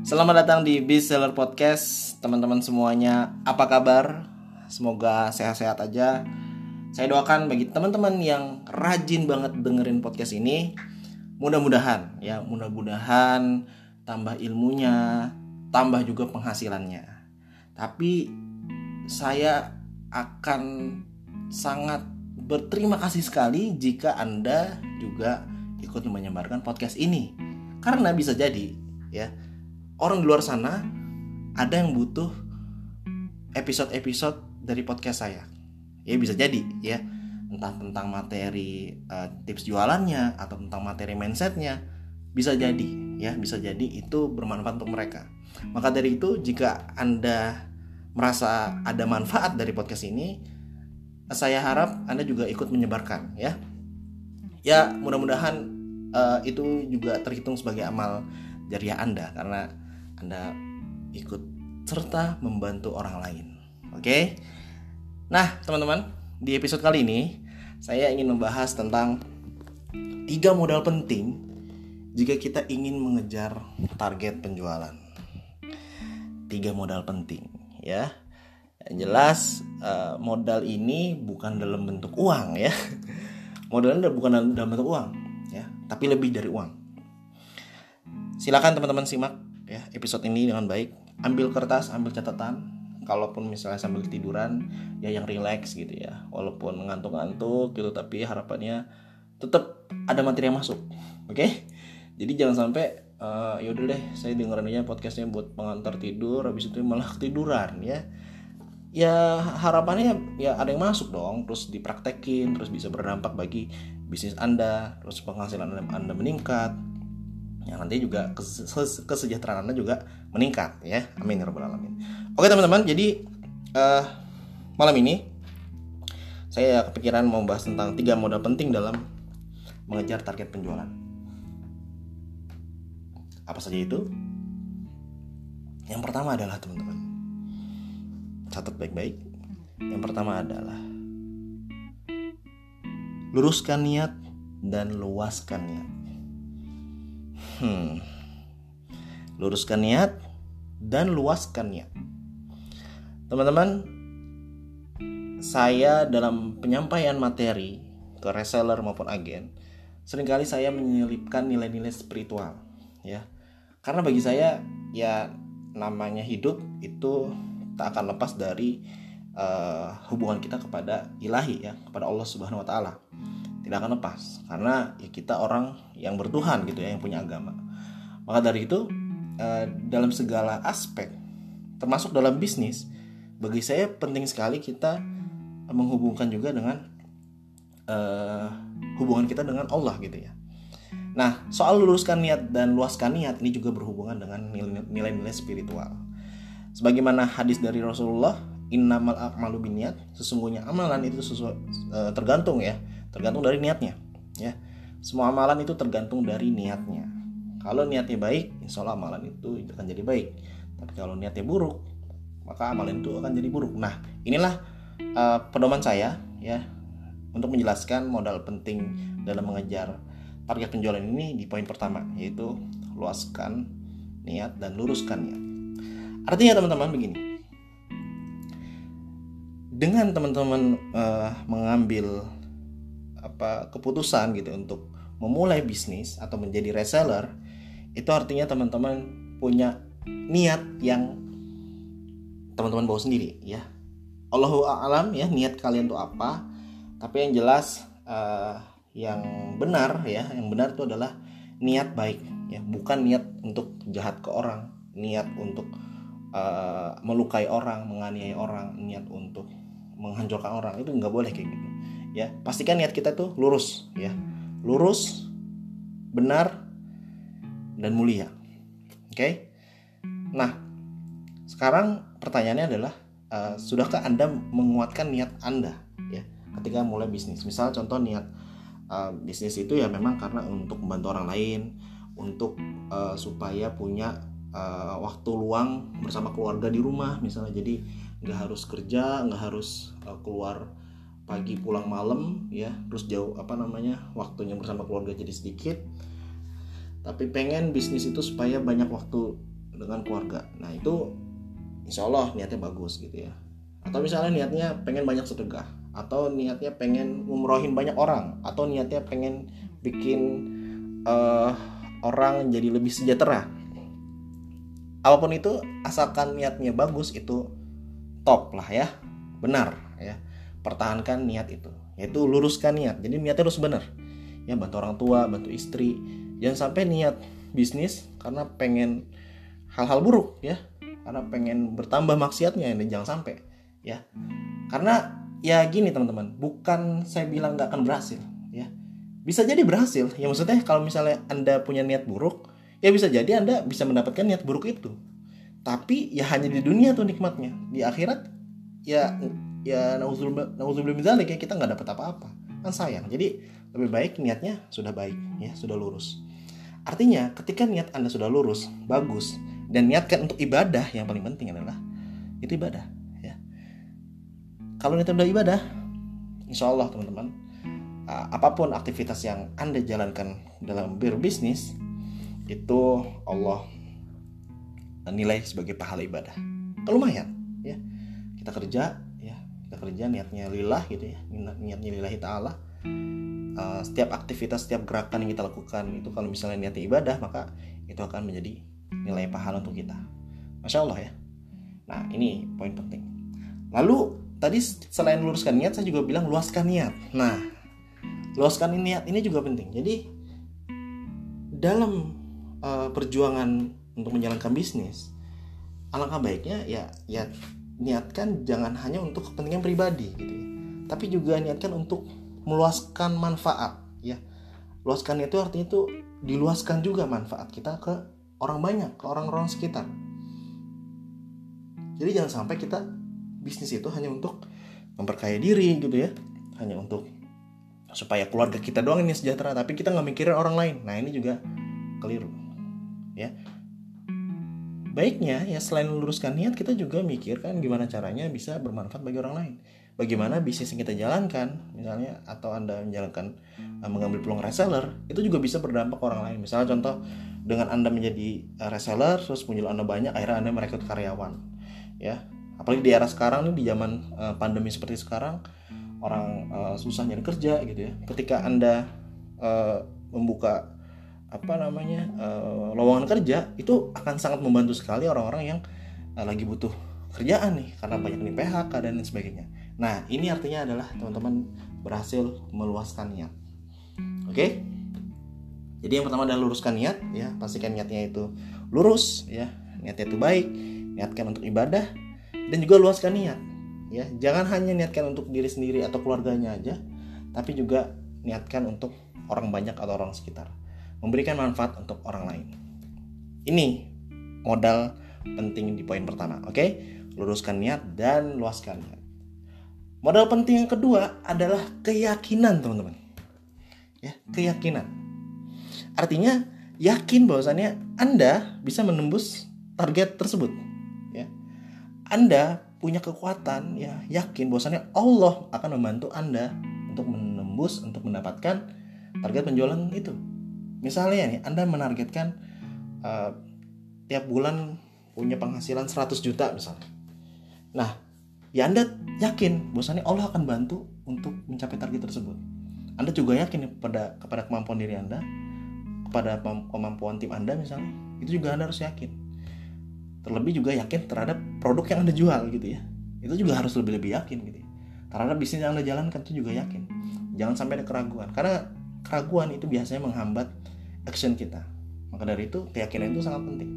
Selamat datang di Bestseller Podcast Teman-teman semuanya Apa kabar? Semoga sehat-sehat aja Saya doakan bagi teman-teman yang rajin banget dengerin podcast ini Mudah-mudahan ya Mudah-mudahan tambah ilmunya Tambah juga penghasilannya Tapi saya akan sangat berterima kasih sekali jika Anda juga ikut menyebarkan podcast ini. Karena bisa jadi ya orang di luar sana ada yang butuh episode-episode dari podcast saya. Ya bisa jadi ya, entah tentang materi uh, tips jualannya atau tentang materi mindsetnya bisa jadi ya bisa jadi itu bermanfaat untuk mereka. Maka dari itu jika anda merasa ada manfaat dari podcast ini, saya harap anda juga ikut menyebarkan ya. Ya mudah-mudahan uh, itu juga terhitung sebagai amal jariah anda karena anda ikut serta membantu orang lain. Oke. Okay? Nah, teman-teman, di episode kali ini saya ingin membahas tentang tiga modal penting jika kita ingin mengejar target penjualan. Tiga modal penting, ya. Yang jelas uh, modal ini bukan dalam bentuk uang ya. Modalnya bukan dalam bentuk uang ya, tapi lebih dari uang. Silakan teman-teman simak ya episode ini dengan baik. Ambil kertas ambil catatan. Kalaupun misalnya sambil tiduran ya yang relax gitu ya. Walaupun ngantuk-ngantuk gitu tapi harapannya tetap ada materi yang masuk oke? Okay? jadi jangan sampai uh, yaudah deh saya dengerin aja podcastnya buat pengantar tidur habis itu malah ketiduran ya. Ya harapannya ya ada yang masuk dong terus dipraktekin terus bisa berdampak bagi bisnis anda terus penghasilan anda meningkat yang nanti juga kesejahteraan anda juga meningkat ya. Amin ya rabbal alamin. Oke teman-teman jadi uh, malam ini saya kepikiran mau bahas tentang tiga modal penting dalam mengejar target penjualan. Apa saja itu? Yang pertama adalah teman-teman catat baik-baik. Yang pertama adalah luruskan niat dan luaskan niat Hmm. Luruskan niat dan luaskan niat. Teman-teman, saya dalam penyampaian materi ke reseller maupun agen, sering kali saya menyelipkan nilai-nilai spiritual, ya. Karena bagi saya, ya namanya hidup itu tak akan lepas dari uh, hubungan kita kepada ilahi ya, kepada Allah Subhanahu wa taala tidak akan lepas. Karena ya kita orang yang bertuhan gitu ya yang punya agama. Maka dari itu eh, dalam segala aspek termasuk dalam bisnis bagi saya penting sekali kita menghubungkan juga dengan uh, hubungan kita dengan Allah gitu ya. Nah soal luruskan niat dan luaskan niat ini juga berhubungan dengan nilai-nilai spiritual. Sebagaimana hadis dari Rasulullah innamal a'malu biniat sesungguhnya amalan itu sesuai uh, tergantung ya tergantung dari niatnya ya. Semua amalan itu tergantung dari niatnya. Kalau niatnya baik insya Allah amalan itu akan jadi baik. Tapi kalau niatnya buruk maka amalan itu akan jadi buruk. Nah inilah uh, pedoman saya ya untuk menjelaskan modal penting dalam mengejar target penjualan ini di poin pertama yaitu luaskan niat dan luruskan niat. Artinya teman-teman begini. Dengan teman-teman uh, mengambil apa keputusan gitu untuk memulai bisnis atau menjadi reseller itu artinya teman-teman punya niat yang teman-teman bawa sendiri ya. Allahu alam ya niat kalian tuh apa. Tapi yang jelas uh, yang benar ya yang benar itu adalah niat baik ya. Bukan niat untuk jahat ke orang niat untuk uh, melukai orang menganiaya orang niat untuk menghancurkan orang. Itu nggak boleh kayak gitu ya pastikan niat kita tuh lurus ya. Lurus benar dan mulia. Oke? Okay? nah sekarang pertanyaannya adalah uh, sudahkah anda menguatkan niat anda ya ketika mulai bisnis? Misal contoh niat uh, bisnis itu ya memang karena untuk membantu orang lain untuk uh, supaya punya uh, waktu luang bersama keluarga di rumah misalnya. Jadi nggak harus kerja nggak harus uh, keluar pagi pulang malam ya terus jauh apa namanya waktunya bersama keluarga jadi sedikit. Tapi pengen bisnis itu supaya banyak waktu dengan keluarga. Nah itu insya Allah niatnya bagus gitu ya. Atau misalnya niatnya pengen banyak sedekah atau niatnya pengen ngumrohin banyak orang atau niatnya pengen bikin uh, orang jadi lebih sejahtera. Apa pun itu asalkan niatnya bagus itu top lah ya. Benar ya pertahankan niat itu yaitu luruskan niat. Jadi niatnya harus benar. Ya bantu orang tua bantu istri. Jangan sampai niat bisnis karena pengen hal-hal buruk ya. Karena pengen bertambah maksiatnya ini jangan sampai ya. Karena ya gini teman-teman bukan saya bilang nggak akan berhasil ya. Bisa jadi berhasil. Ya maksudnya kalau misalnya anda punya niat buruk ya bisa jadi anda bisa mendapatkan niat buruk itu. Tapi ya hanya di dunia tuh nikmatnya. Di akhirat ya ya nauzubillah min ya kita nggak dapat apa-apa. Kan sayang. Jadi lebih baik niatnya sudah baik ya sudah lurus. Artinya ketika niat anda sudah lurus bagus dan niatkan untuk ibadah yang paling penting adalah itu ibadah ya. Kalau niat udah ibadah insya Allah teman-teman apa pun aktivitas yang anda jalankan dalam berbisnis itu Allah nilai sebagai pahala ibadah. Lumayan ya. Kita kerja kita kerja niatnya lillah gitu ya niatnya lillahi ta'ala. Uh, setiap aktivitas setiap gerakan yang kita lakukan itu kalau misalnya niatnya ibadah maka itu akan menjadi nilai pahala untuk kita. Masya Allah ya. Nah ini poin penting. Lalu tadi selain luruskan niat saya juga bilang luaskan niat. Nah luaskan niat ini juga penting. Jadi dalam uh, perjuangan untuk menjalankan bisnis alangkah baiknya ya ya niatkan jangan hanya untuk kepentingan pribadi gitu ya. Tapi juga niatkan untuk meluaskan manfaat ya. Luaskan itu artinya itu diluaskan juga manfaat kita ke orang banyak ke orang-orang sekitar. Jadi jangan sampai kita bisnis itu hanya untuk memperkaya diri gitu ya. Hanya untuk supaya keluarga kita doang ini sejahtera tapi kita nggak mikirin orang lain. Nah ini juga keliru baiknya ya selain meluruskan niat kita juga mikirkan gimana caranya bisa bermanfaat bagi orang lain. Bagaimana bisnis yang kita jalankan misalnya atau anda menjalankan uh, mengambil peluang reseller itu juga bisa berdampak ke orang lain. Misalnya contoh dengan anda menjadi uh, reseller terus penjual anda banyak akhirnya anda merekrut karyawan ya. Apalagi di era sekarang nih di zaman uh, pandemi seperti sekarang orang susah nyari kerja gitu ya. Ketika anda membuka apa namanya uh, lowongan kerja itu akan sangat membantu sekali orang-orang yang uh, lagi butuh kerjaan nih karena banyak nih PHK dan lain sebagainya. Nah ini artinya adalah teman-teman berhasil meluaskan niat. Oke? Okay? Jadi yang pertama adalah luruskan niat ya pastikan niatnya itu lurus ya niatnya itu baik niatkan untuk ibadah dan juga luaskan niat ya jangan hanya niatkan untuk diri sendiri atau keluarganya aja tapi juga niatkan untuk orang banyak atau orang sekitar memberikan manfaat untuk orang lain. Ini modal penting di poin pertama, oke? Okay? Luruskan niat dan luaskan niat. Modal penting yang kedua adalah keyakinan, teman-teman. Ya, keyakinan. Artinya yakin bahwasannya Anda bisa menembus target tersebut, ya. Anda punya kekuatan, ya, yakin bahwasannya Allah akan membantu Anda untuk menembus untuk mendapatkan target penjualan itu Misalnya nih, Anda menargetkan uh, tiap bulan punya penghasilan 100 juta misalnya. Nah, ya Anda yakin bahwasannya Allah akan bantu untuk mencapai target tersebut. Anda juga yakin kepada kepada kemampuan diri Anda, kepada kemampuan tim Anda misalnya. Itu juga Anda harus yakin. Terlebih juga yakin terhadap produk yang Anda jual gitu ya. Itu juga harus lebih-lebih yakin gitu ya. Terhadap bisnis yang Anda jalankan itu juga yakin. Jangan sampai ada keraguan. Karena keraguan itu biasanya menghambat action kita. Maka dari itu keyakinan itu sangat penting.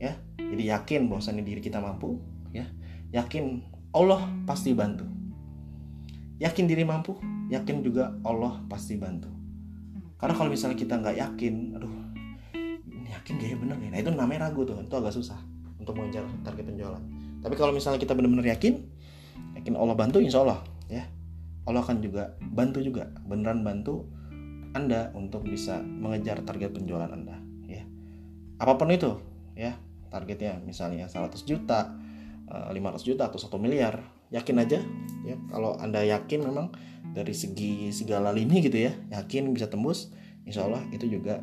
Ya jadi yakin bahwasannya diri kita mampu ya. Yakin Allah pasti bantu. Yakin diri mampu yakin juga Allah pasti bantu. Karena kalau misalnya kita nggak yakin aduh yakin gak ya bener ya? Nah itu namanya ragu tuh itu agak susah untuk mengejar target penjualan. Tapi kalau misalnya kita benar-benar yakin yakin Allah bantu insya Allah ya. Allah akan juga bantu juga beneran bantu anda untuk bisa mengejar target penjualan Anda ya. Apa pun itu ya, targetnya misalnya 100 juta, 500 eh, juta atau 1 miliar, yakin aja ya kalau Anda yakin memang dari segi segala lini gitu ya, yakin bisa tembus, insya Allah itu juga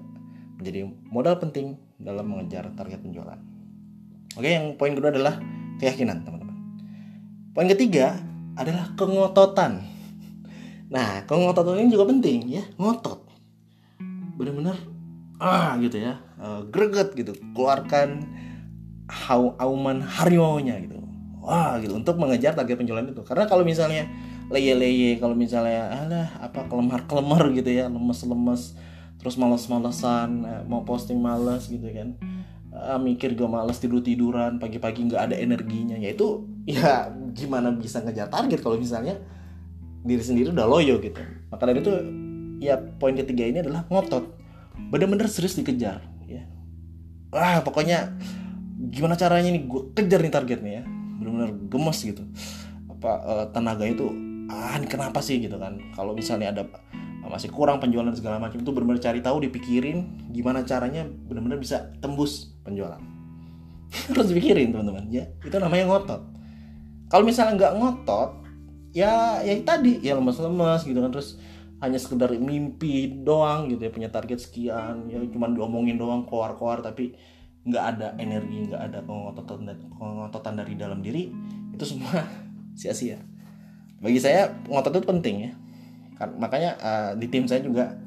menjadi modal penting dalam mengejar target penjualan. Oke, yang poin kedua adalah keyakinan, teman-teman. Poin ketiga adalah kengototan. Nah, kengototan ini juga penting ya, ngotot. Benar-benar ah gitu ya, uh, greget gitu, keluarkan hau auman harimau-nya gitu. Wah, gitu. Untuk mengejar target penjualan itu. Karena kalau misalnya leye-leye, kalau misalnya alah apa kelemar-kelemar gitu ya, lemes-lemes, terus males-malesan, eh, mau posting males gitu kan. Uh, mikir gue males tidur tiduran pagi-pagi nggak ada energinya. Ya itu ya gimana bisa ngejar target kalau misalnya diri sendiri udah loyo gitu. Maka dari itu ya poin ketiga ini adalah ngotot. Bener-bener serius dikejar ya. Wah pokoknya gimana caranya nih? Gue kejar nih targetnya ya. Bener-bener gemes gitu. Apa uh, tenaga itu ah ini kenapa sih? gitu kan. Kalau misalnya ada masih kurang penjualan segala macam itu benar-benar cari tahu dipikirin gimana caranya benar-benar bisa tembus penjualan. Harus dipikirin teman-teman ya. Itu namanya ngotot. Kalau misalnya nggak ngotot ya ya tadi ya lemas-lemas gitu kan terus hanya sekedar mimpi doang gitu ya punya target sekian ya cuma diomongin doang koar-koar tapi nggak ada energi nggak ada pengototan pengototan dari dalam diri itu semua sia-sia. Bagi saya ngotot itu penting ya. Kan makanya uh, di tim saya juga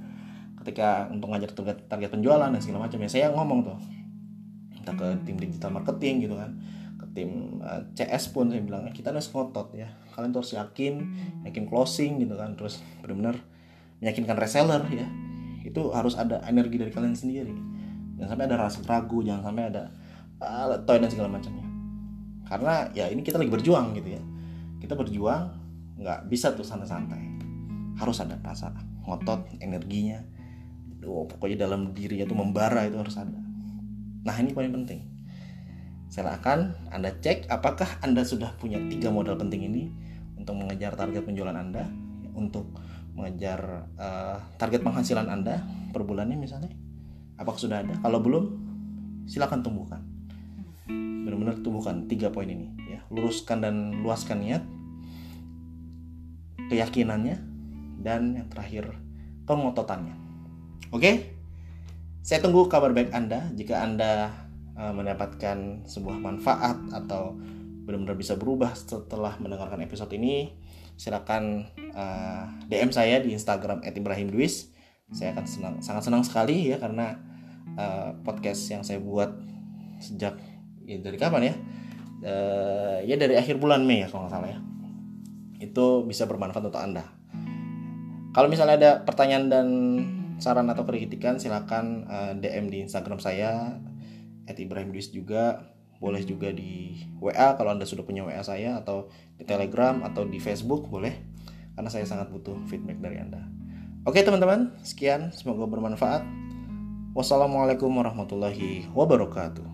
ketika untuk ngajar target, target penjualan dan segala macam ya saya ngomong tuh entah ke tim digital marketing gitu kan tim uh, eh, CS pun saya bilang kita harus ngotot ya. Kalian tuh harus yakin yakin closing gitu kan terus benar-benar meyakinkan reseller ya. Itu harus ada energi dari kalian sendiri. Jangan sampai ada rasa ragu jangan sampai ada uh, toy dan segala macamnya. Karena ya ini kita lagi berjuang gitu ya. Kita berjuang nggak bisa tuh santai-santai. Harus ada rasa ngotot energinya. Oh, pokoknya dalam dirinya tuh membara itu harus ada. Nah ini paling penting silakan anda cek apakah anda sudah punya tiga modal penting ini untuk mengejar target penjualan anda untuk mengejar uh, target penghasilan anda per bulannya misalnya. Apakah sudah ada? Kalau belum silakan tumbuhkan. Benar-benar tumbuhkan tiga poin ini ya. Luruskan dan luaskan niat keyakinannya dan yang terakhir pengototannya. Oke, saya tunggu kabar baik Anda. Jika Anda uh, mendapatkan sebuah manfaat atau benar-benar bisa berubah setelah mendengarkan episode ini. Silakan uh, eh, DM saya di Instagram @ibrahimduis. Saya akan senang, sangat senang sekali ya karena uh, podcast yang saya buat sejak ya dari kapan ya? Uh, ya dari akhir bulan Mei ya kalau nggak salah ya. Itu bisa bermanfaat untuk Anda. Kalau misalnya ada pertanyaan dan saran atau kritikan silakan uh, eh, DM di Instagram saya @ibrahimdwis juga boleh juga di WA kalau Anda sudah punya WA saya atau di Telegram atau di Facebook boleh karena saya sangat butuh feedback dari Anda. Oke teman-teman, sekian semoga bermanfaat. Wassalamualaikum warahmatullahi wabarakatuh.